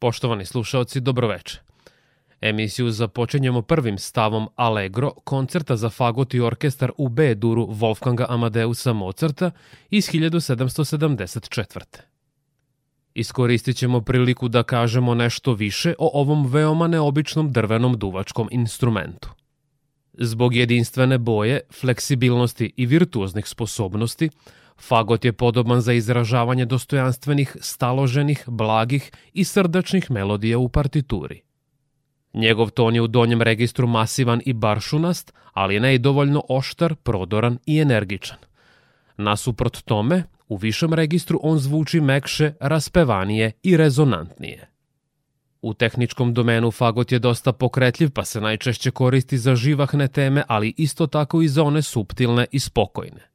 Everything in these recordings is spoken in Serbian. Poštovani slušaoci, dobroveče. Emisiju započenjemo prvim stavom Allegro, koncerta za fagot i orkestar u B-duru Wolfganga Amadeusa Mozarta iz 1774. Iskoristit ćemo priliku da kažemo nešto više o ovom veoma neobičnom drvenom duvačkom instrumentu. Zbog jedinstvene boje, fleksibilnosti i virtuoznih sposobnosti, Fagot je podoban za izražavanje dostojanstvenih, staloženih, blagih i srdačnih melodija u partituri. Njegov ton je u donjem registru masivan i baršunast, ali ne i dovoljno oštar, prodoran i energičan. Nasuprot tome, u višem registru on zvuči mekše, raspevanije i rezonantnije. U tehničkom domenu fagot je dosta pokretljiv pa se najčešće koristi za živahne teme, ali isto tako i za one suptilne i spokojne.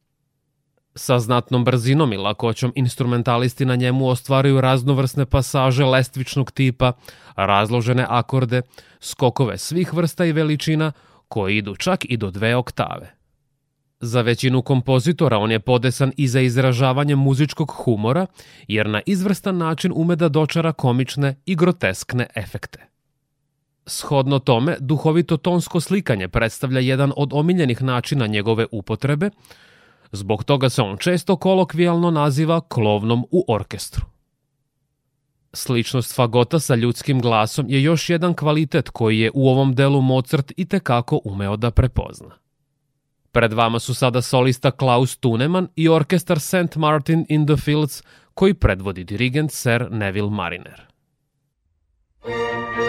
Sa znatnom brzinom i lakoćom instrumentalisti na njemu ostvaruju raznovrsne pasaže lestvičnog tipa, razložene akorde, skokove svih vrsta i veličina koji idu čak i do dve oktave. Za većinu kompozitora on je podesan i za izražavanje muzičkog humora, jer na izvrstan način ume da dočara komične i groteskne efekte. Shodno tome, duhovito tonsko slikanje predstavlja jedan od omiljenih načina njegove upotrebe, Zbog toga se on često kolokvijalno naziva klovnom u orkestru. Sličnost fagota sa ljudskim glasom je još jedan kvalitet koji je u ovom delu Mozart i tekako umeo da prepozna. Pred vama su sada solista Klaus Tuneman i orkestar St. Martin in the Fields koji predvodi dirigent Sir Neville Mariner. Thank you.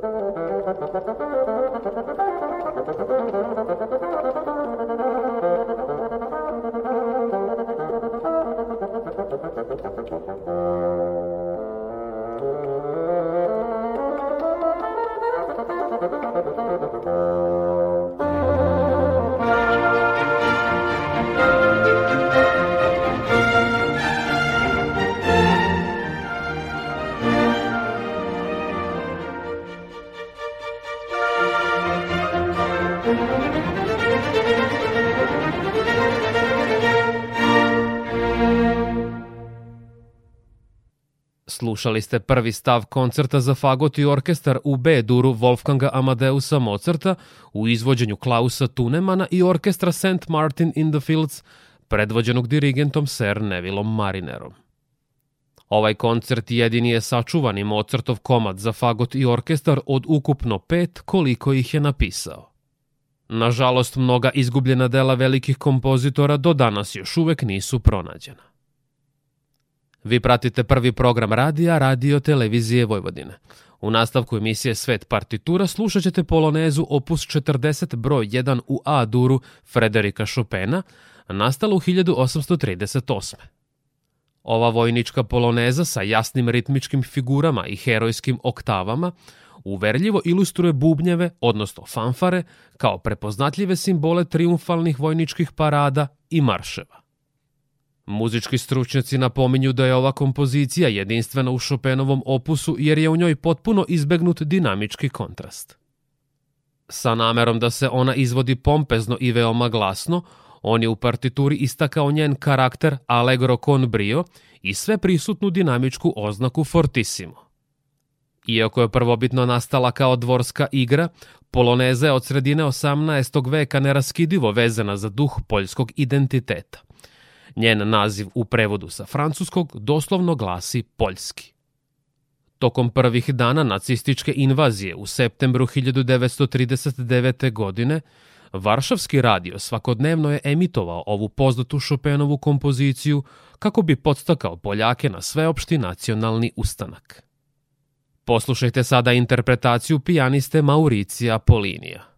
Thank Slušali ste prvi stav koncerta za fagot i orkestar u B-duru Wolfganga Amadeusa Mozarta u izvođenju Klausa Tunemana i orkestra St. Martin in the Fields, predvođenog dirigentom Sir Nevillom Marinerom. Ovaj koncert jedini je sačuvani Mozartov komad za fagot i orkestar od ukupno pet koliko ih je napisao. Nažalost, mnoga izgubljena dela velikih kompozitora do danas još uvek nisu pronađena. Vi pratite prvi program radija Radio Televizije Vojvodine. U nastavku emisije Svet partitura slušat ćete polonezu opus 40 broj 1 u A duru Frederika Chopina, nastala u 1838. Ova vojnička poloneza sa jasnim ritmičkim figurama i herojskim oktavama uverljivo ilustruje bubnjeve, odnosno fanfare, kao prepoznatljive simbole triumfalnih vojničkih parada i marševa. Muzički stručnjaci napominju da je ova kompozicija jedinstvena u Chopinovom opusu jer je u njoj potpuno izbegnut dinamički kontrast. Sa namerom da se ona izvodi pompezno i veoma glasno, on je u partituri istakao njen karakter allegro con brio i sve prisutnu dinamičku oznaku fortissimo. Iako je prvobitno nastala kao dvorska igra, poloneza je od sredine 18. veka neraskidivo vezana za duh poljskog identiteta. Njen naziv u prevodu sa francuskog doslovno glasi poljski. Tokom prvih dana nacističke invazije u septembru 1939. godine, Varšavski radio svakodnevno je emitovao ovu poznatu Chopinovu kompoziciju kako bi podstakao Poljake na sveopšti nacionalni ustanak. Poslušajte sada interpretaciju pijaniste Mauricija Polinija.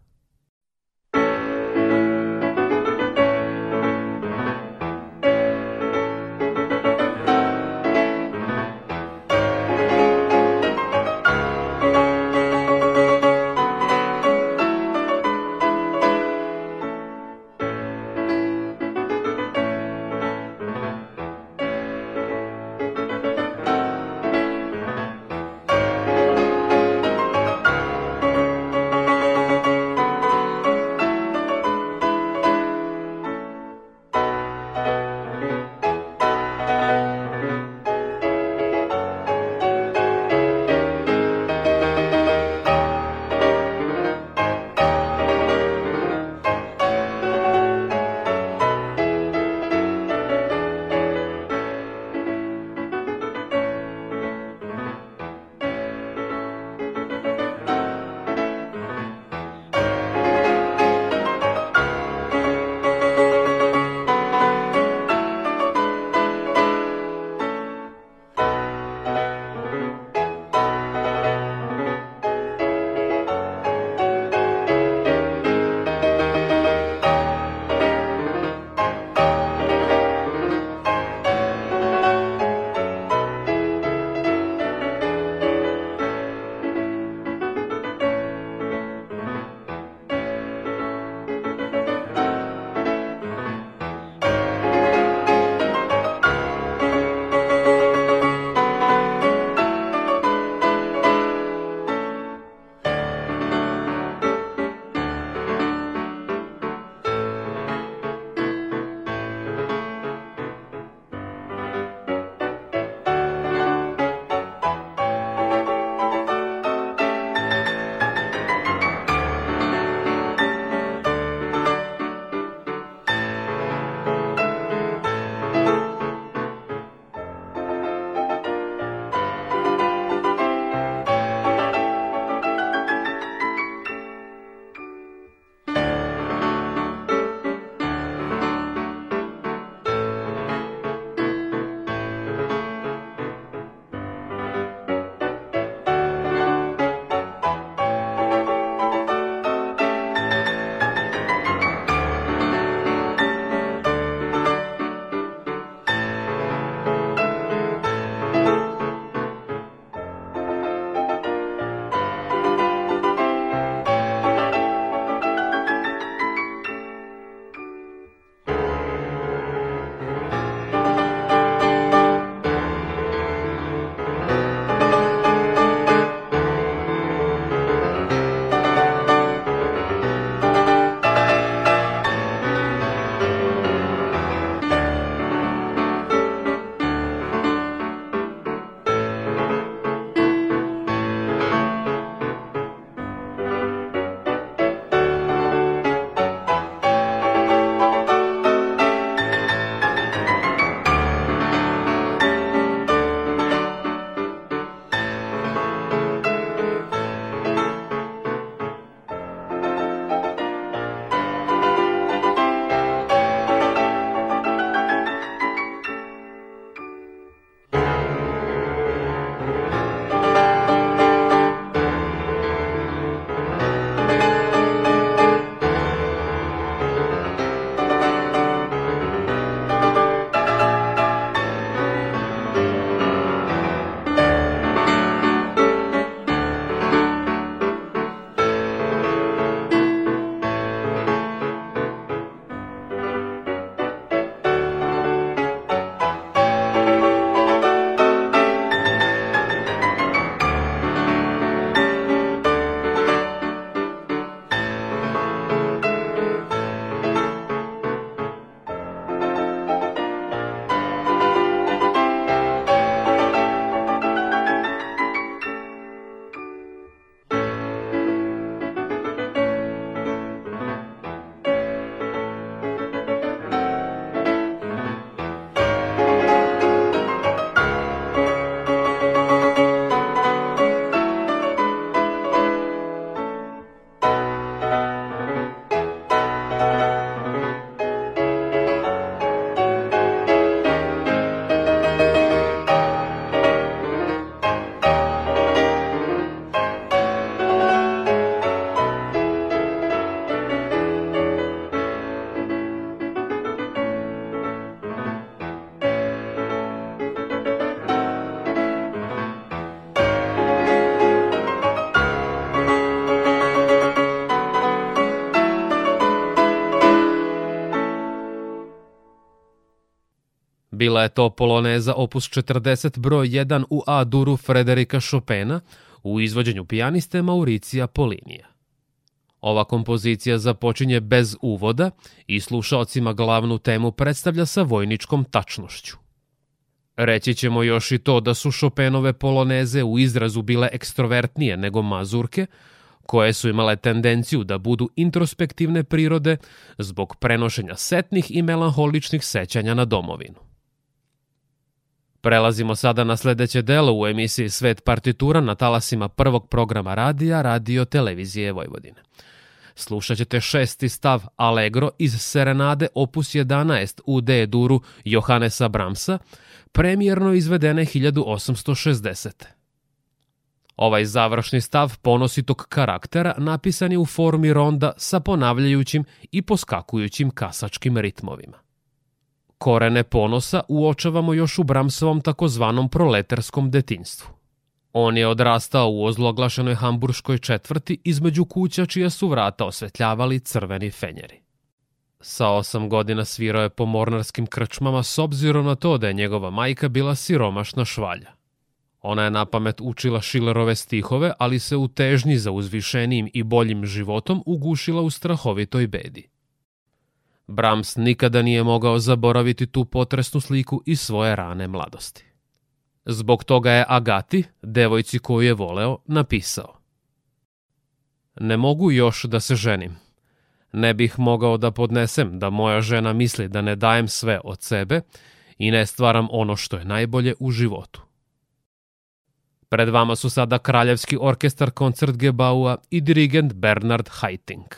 Bila je to poloneza opus 40 broj 1 u A-duru Frederika Chopina u izvođenju pijaniste Mauricija Polinija. Ova kompozicija započinje bez uvoda i slušaocima glavnu temu predstavlja sa vojničkom tačnošću. Reći ćemo još i to da su Chopinove poloneze u izrazu bile ekstrovertnije nego mazurke, koje su imale tendenciju da budu introspektivne prirode zbog prenošenja setnih i melanholičnih sećanja na domovinu. Prelazimo sada na sledeće delo u emisiji Svet partitura na talasima prvog programa radija Radio Televizije Vojvodine. Slušat ćete šesti stav Allegro iz Serenade opus 11 u D-duru Johannesa Bramsa, premijerno izvedene 1860. Ovaj završni stav ponositog karaktera napisan je u formi ronda sa ponavljajućim i poskakujućim kasačkim ritmovima. Korene ponosa uočavamo još u Bramsovom takozvanom proletarskom detinstvu. On je odrastao u ozloglašanoj hamburškoj četvrti između kuća čija su vrata osvetljavali crveni fenjeri. Sa osam godina svirao je po mornarskim krčmama s obzirom na to da je njegova majka bila siromašna švalja. Ona je na pamet učila Šilerove stihove, ali se u težnji za uzvišenijim i boljim životom ugušila u strahovitoj bedi. Brahms nikada nije mogao zaboraviti tu potresnu sliku iz svoje rane mladosti. Zbog toga je Agati, devojci koju je voleo, napisao Ne mogu još da se ženim. Ne bih mogao da podnesem da moja žena misli da ne dajem sve od sebe i ne stvaram ono što je najbolje u životu. Pred vama su sada Kraljevski orkestar koncert Gebaua i dirigent Bernard Haitink.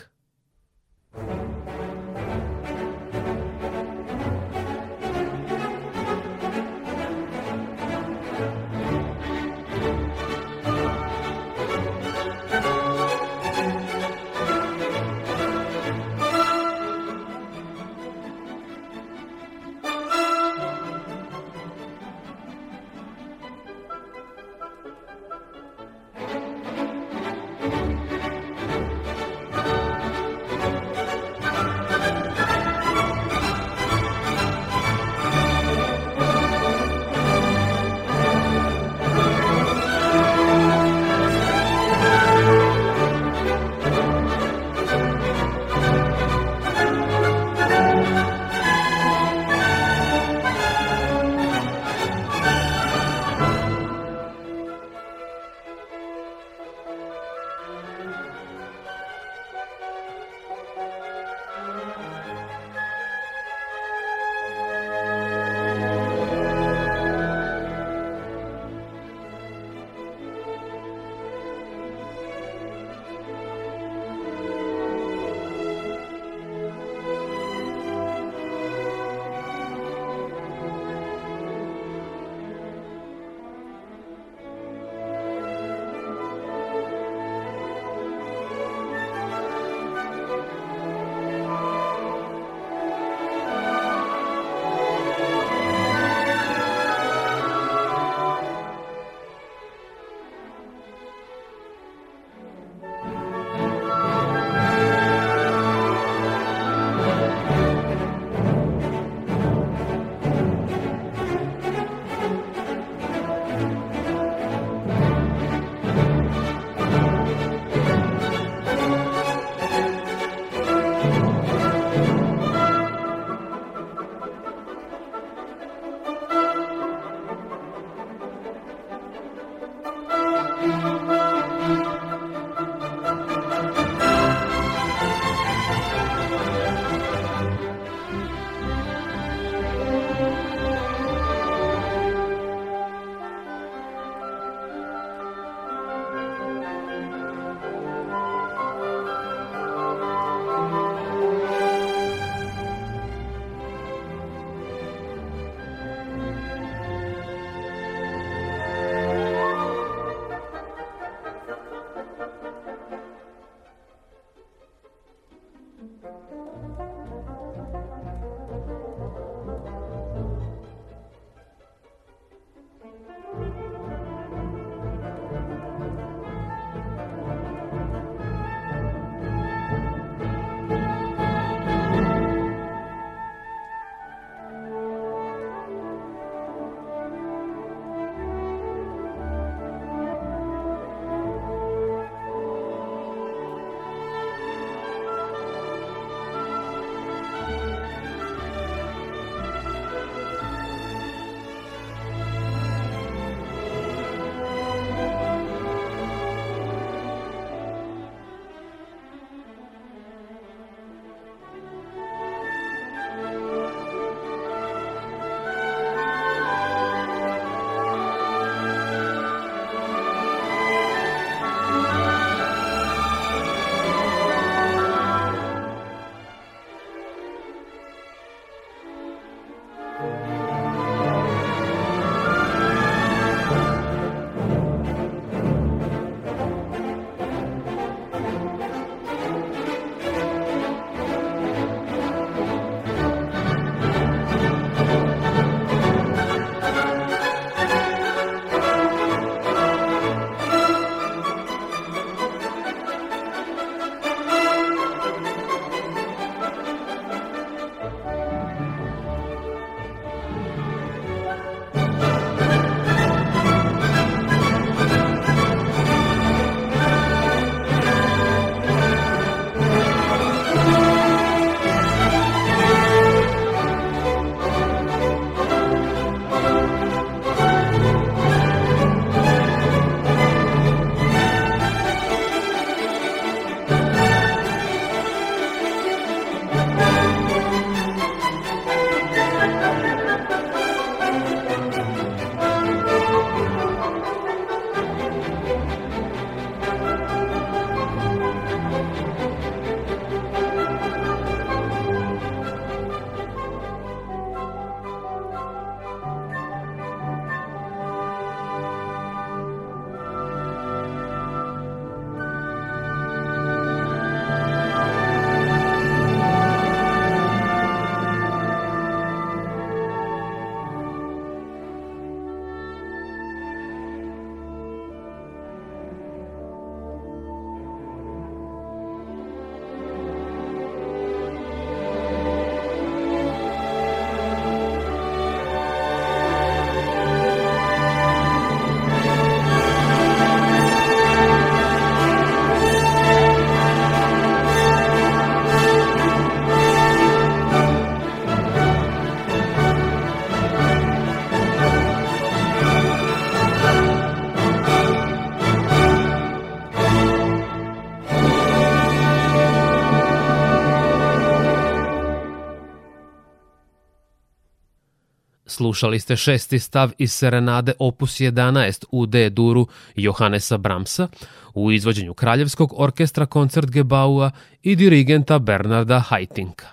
Slušali ste šesti stav iz Serenade opus 11 u D-duru Johanesa Bramsa u izvođenju Kraljevskog orkestra Koncertgebaua i dirigenta Bernarda Hajtinka.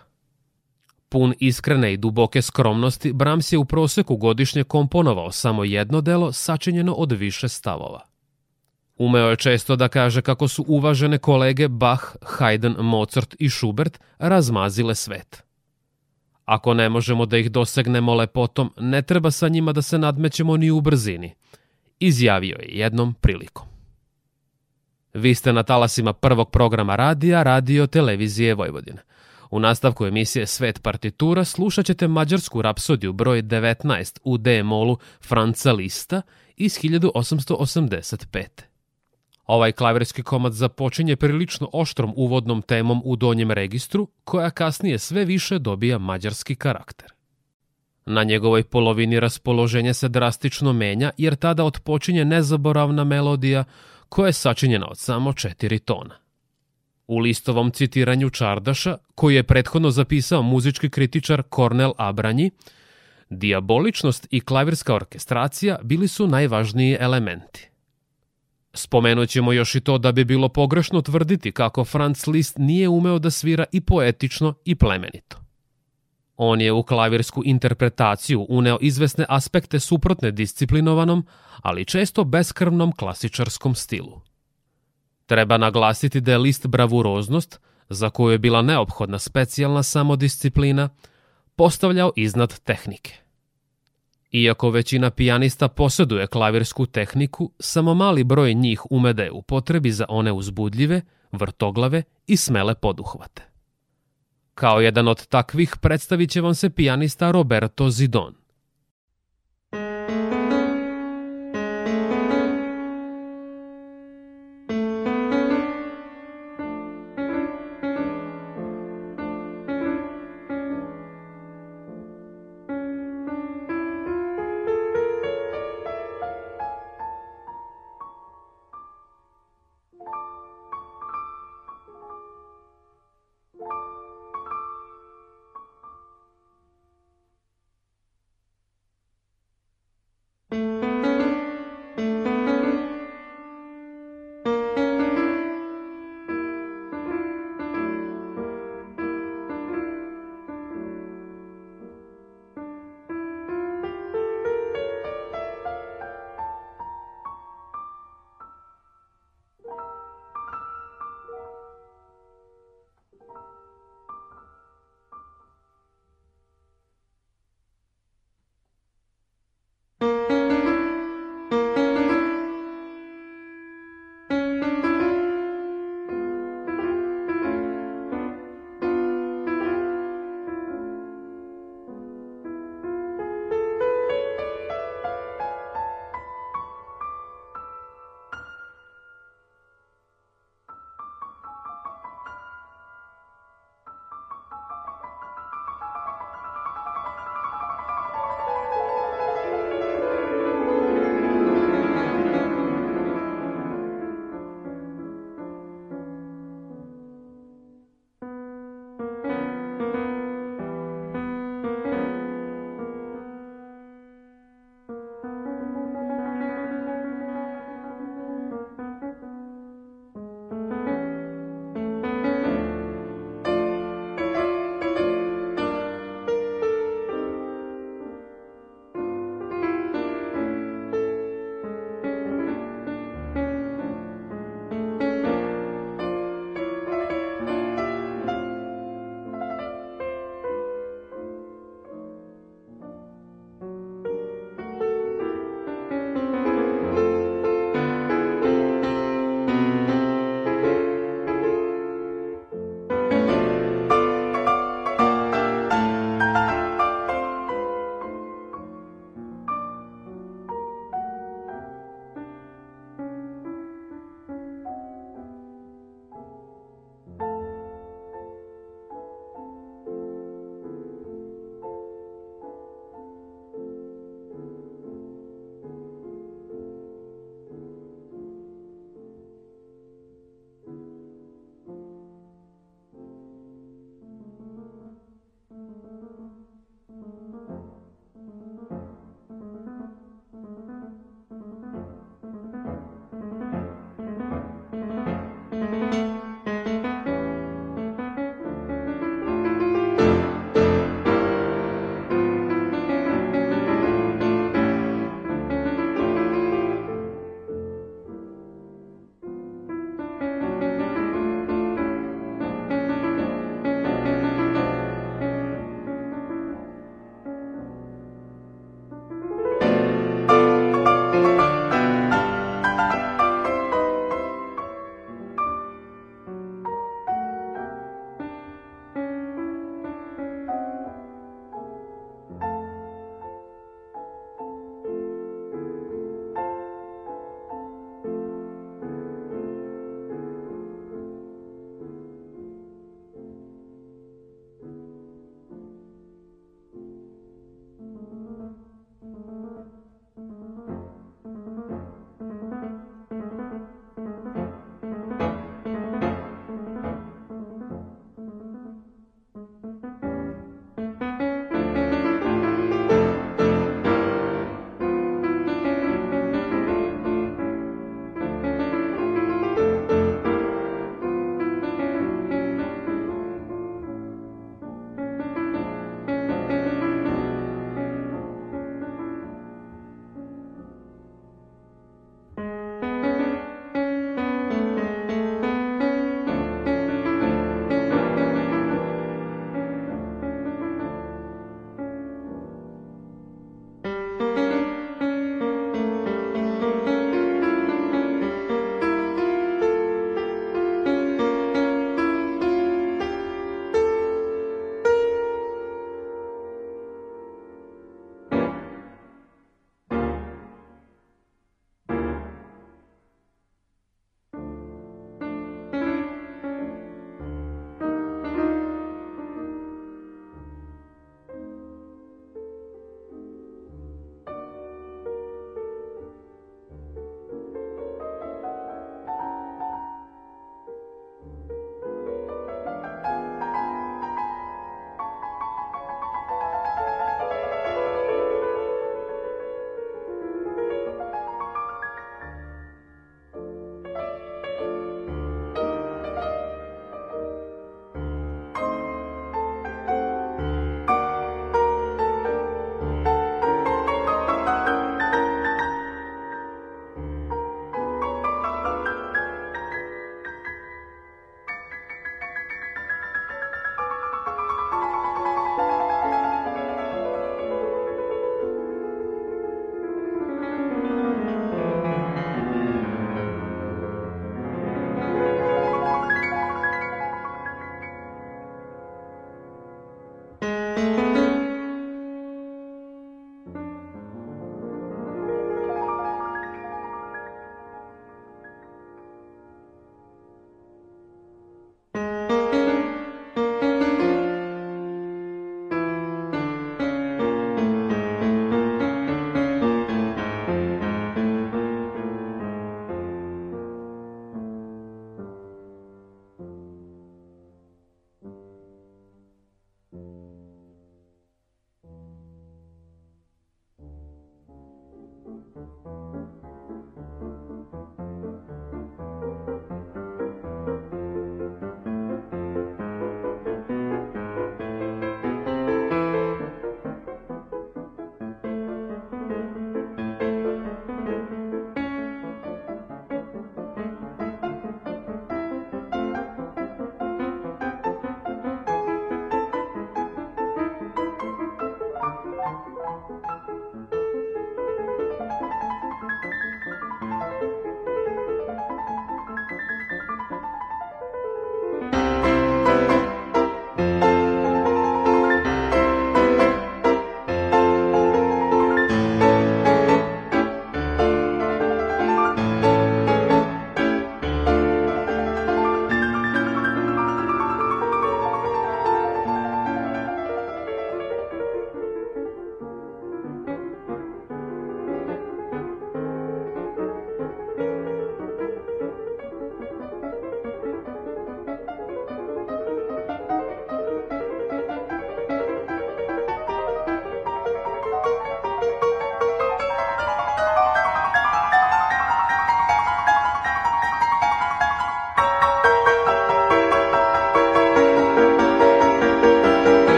Pun iskrene i duboke skromnosti, Brahms je u proseku godišnje komponovao samo jedno delo sačinjeno od više stavova. Umeo je često da kaže kako su uvažene kolege Bach, Haydn, Mozart i Schubert razmazile svet – Ako ne možemo da ih dosegnemo lepotom, ne treba sa njima da se nadmećemo ni u brzini, izjavio je jednom prilikom. Vi ste na talasima prvog programa radija, radio televizije Vojvodine. U nastavku emisije Svet partitura slušat ćete mađarsku rapsodiju broj 19 u D-molu Franca Lista iz 1885. Ovaj klavirski komad započinje prilično oštrom uvodnom temom u donjem registru, koja kasnije sve više dobija mađarski karakter. Na njegovoj polovini raspoloženje se drastično menja jer tada otpočinje nezaboravna melodija koja je sačinjena od samo četiri tona. U listovom citiranju Čardaša, koji je prethodno zapisao muzički kritičar Kornel Abranji, diaboličnost i klavirska orkestracija bili su najvažniji elementi. Spomenućemo još i to da bi bilo pogrešno tvrditi kako Franz Liszt nije umeo da svira i poetično i plemenito. On je u klavirsku interpretaciju uneo izvesne aspekte suprotne disciplinovanom, ali često beskrvnom klasičarskom stilu. Treba naglasiti da je list bravuroznost, za koju je bila neophodna specijalna samodisciplina, postavljao iznad tehnike. Iako većina pijanista posjeduje klavirsku tehniku, samo mali broj njih ume da je upotrebi za one uzbudljive, vrtoglave i smele poduhvate. Kao jedan od takvih predstavit će vam se pijanista Roberto Zidon.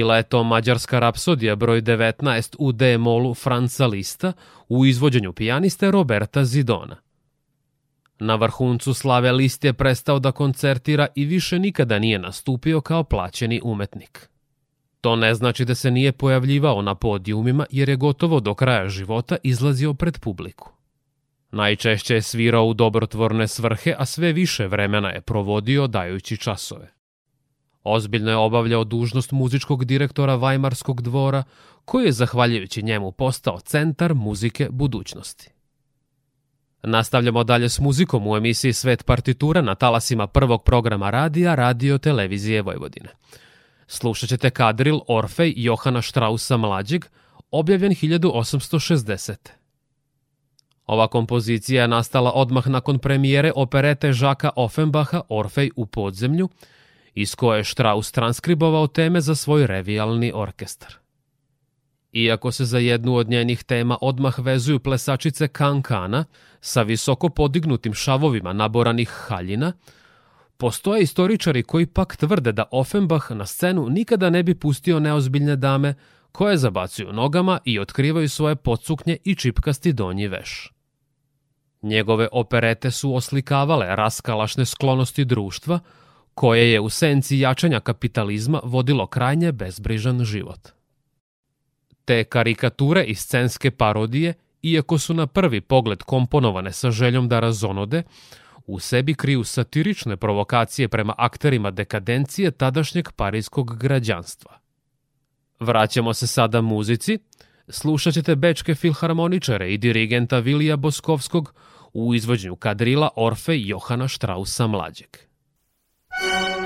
Bila je to Mađarska rapsodija broj 19 u D-molu Franca Lista u izvođenju pijaniste Roberta Zidona. Na vrhuncu slave List je prestao da koncertira i više nikada nije nastupio kao plaćeni umetnik. To ne znači da se nije pojavljivao na podijumima jer je gotovo do kraja života izlazio pred publiku. Najčešće je svirao u dobrotvorne svrhe, a sve više vremena je provodio dajući časove. Ozbiljno je obavljao dužnost muzičkog direktora Vajmarskog dvora, koji je zahvaljujući njemu postao centar muzike budućnosti. Nastavljamo dalje s muzikom u emisiji Svet partitura na talasima prvog programa radija Radio Televizije Vojvodine. Slušat ćete kadril Orfej Johana Strausa Mlađeg, objavljen 1860. Ova kompozicija je nastala odmah nakon premijere operete Žaka Offenbacha Orfej u podzemlju – iz koje je Strauss transkribovao teme za svoj revijalni orkestar. Iako se za jednu od njenih tema odmah vezuju plesačice kankana sa visoko podignutim šavovima naboranih haljina, postoje istoričari koji pak tvrde da Offenbach na scenu nikada ne bi pustio neozbiljne dame koje zabacuju nogama i otkrivaju svoje podsuknje i čipkasti donji veš. Njegove operete su oslikavale raskalašne sklonosti društva – koje je u senci jačanja kapitalizma vodilo krajnje bezbrižan život. Te karikature i scenske parodije, iako su na prvi pogled komponovane sa željom da razonode, u sebi kriju satirične provokacije prema akterima dekadencije tadašnjeg parijskog građanstva. Vraćamo se sada muzici. Slušat ćete bečke filharmoničare i dirigenta Vilija Boskovskog u izvođenju kadrila Orfe Johana Strausa Mlađeg. Bye.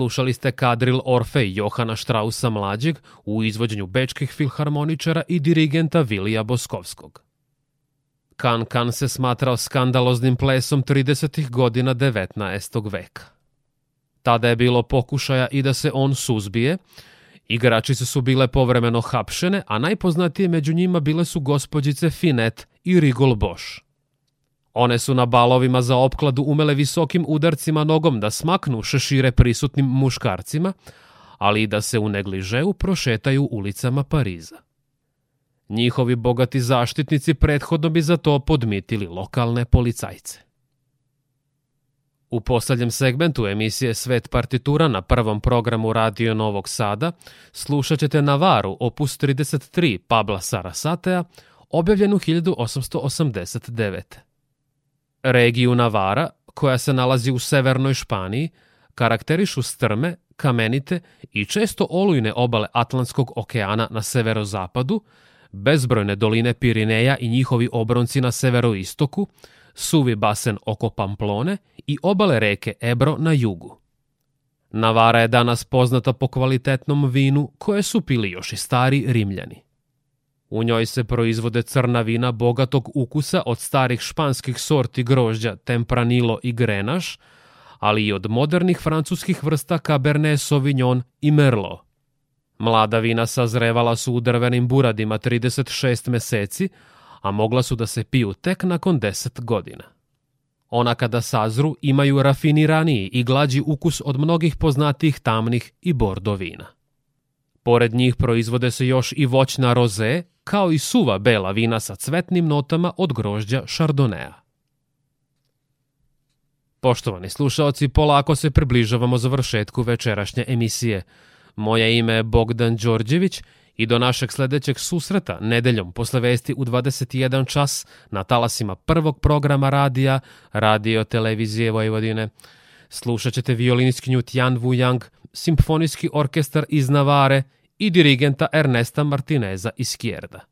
Slušali ste kadril Orfej Johana Strausa Mlađeg u izvođenju bečkih filharmoničara i dirigenta Vilija Boskovskog. Kan Kan se smatrao skandaloznim plesom 30. godina 19. veka. Tada je bilo pokušaja i da se on suzbije, Igračice su bile povremeno hapšene, a najpoznatije među njima bile su gospođice Finet i Rigol Bosch. One su na balovima za opkladu umele visokim udarcima nogom da smaknu šešire prisutnim muškarcima, ali i da se u negližeu prošetaju ulicama Pariza. Njihovi bogati zaštitnici prethodno bi za to podmitili lokalne policajce. U poslednjem segmentu emisije Svet partitura na prvom programu Radio Novog Sada slušat ćete Navaru opus 33 Pabla Sarasatea, objavljenu 1889 regiju Navara, koja se nalazi u severnoj Španiji, karakterišu strme, kamenite i često olujne obale Atlantskog okeana na severozapadu, bezbrojne doline Pirineja i njihovi obronci na severoistoku, suvi basen oko Pamplone i obale reke Ebro na jugu. Navara je danas poznata po kvalitetnom vinu koje su pili još i stari Rimljani. U njoj se proizvode crna vina bogatog ukusa od starih španskih sorti grožđa Tempranillo i Grenaš, ali i od modernih francuskih vrsta Cabernet Sauvignon i Merlot. Mlada vina sazrevala su u drvenim buradima 36 meseci, a mogla su da se piju tek nakon 10 godina. Ona kada sazru imaju rafiniraniji i glađi ukus od mnogih poznatih tamnih i bordo vina. Pored njih proizvode se još i voćna roze, kao i suva bela vina sa cvetnim notama od grožđa Chardonnaya. Poštovani slušaoci, polako se približavamo završetku večerašnje emisije. Moje ime je Bogdan Đorđević i do našeg sledećeg susreta nedeljom posle vesti u 21 čas na talasima prvog programa radija Radio Televizije Vojvodine. Slušat ćete violinskinju Tian Wu Yang, simfonijski orkestar iz Navare i dirigenta Ernesta Martineza Izquierda.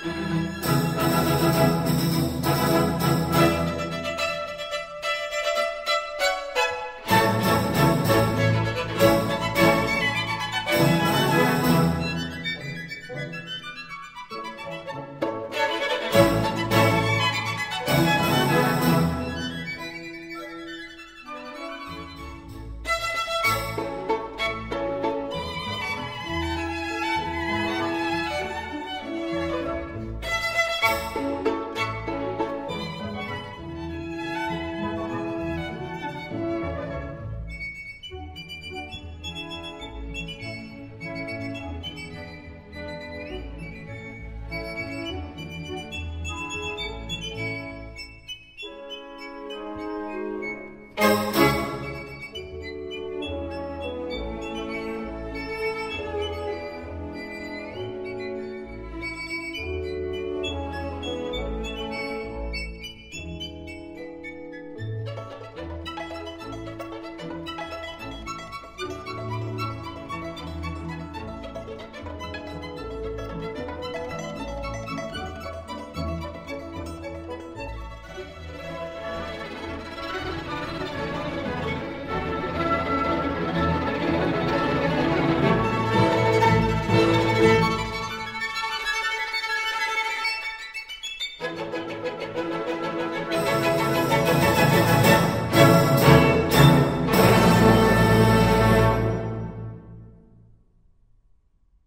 Thank you.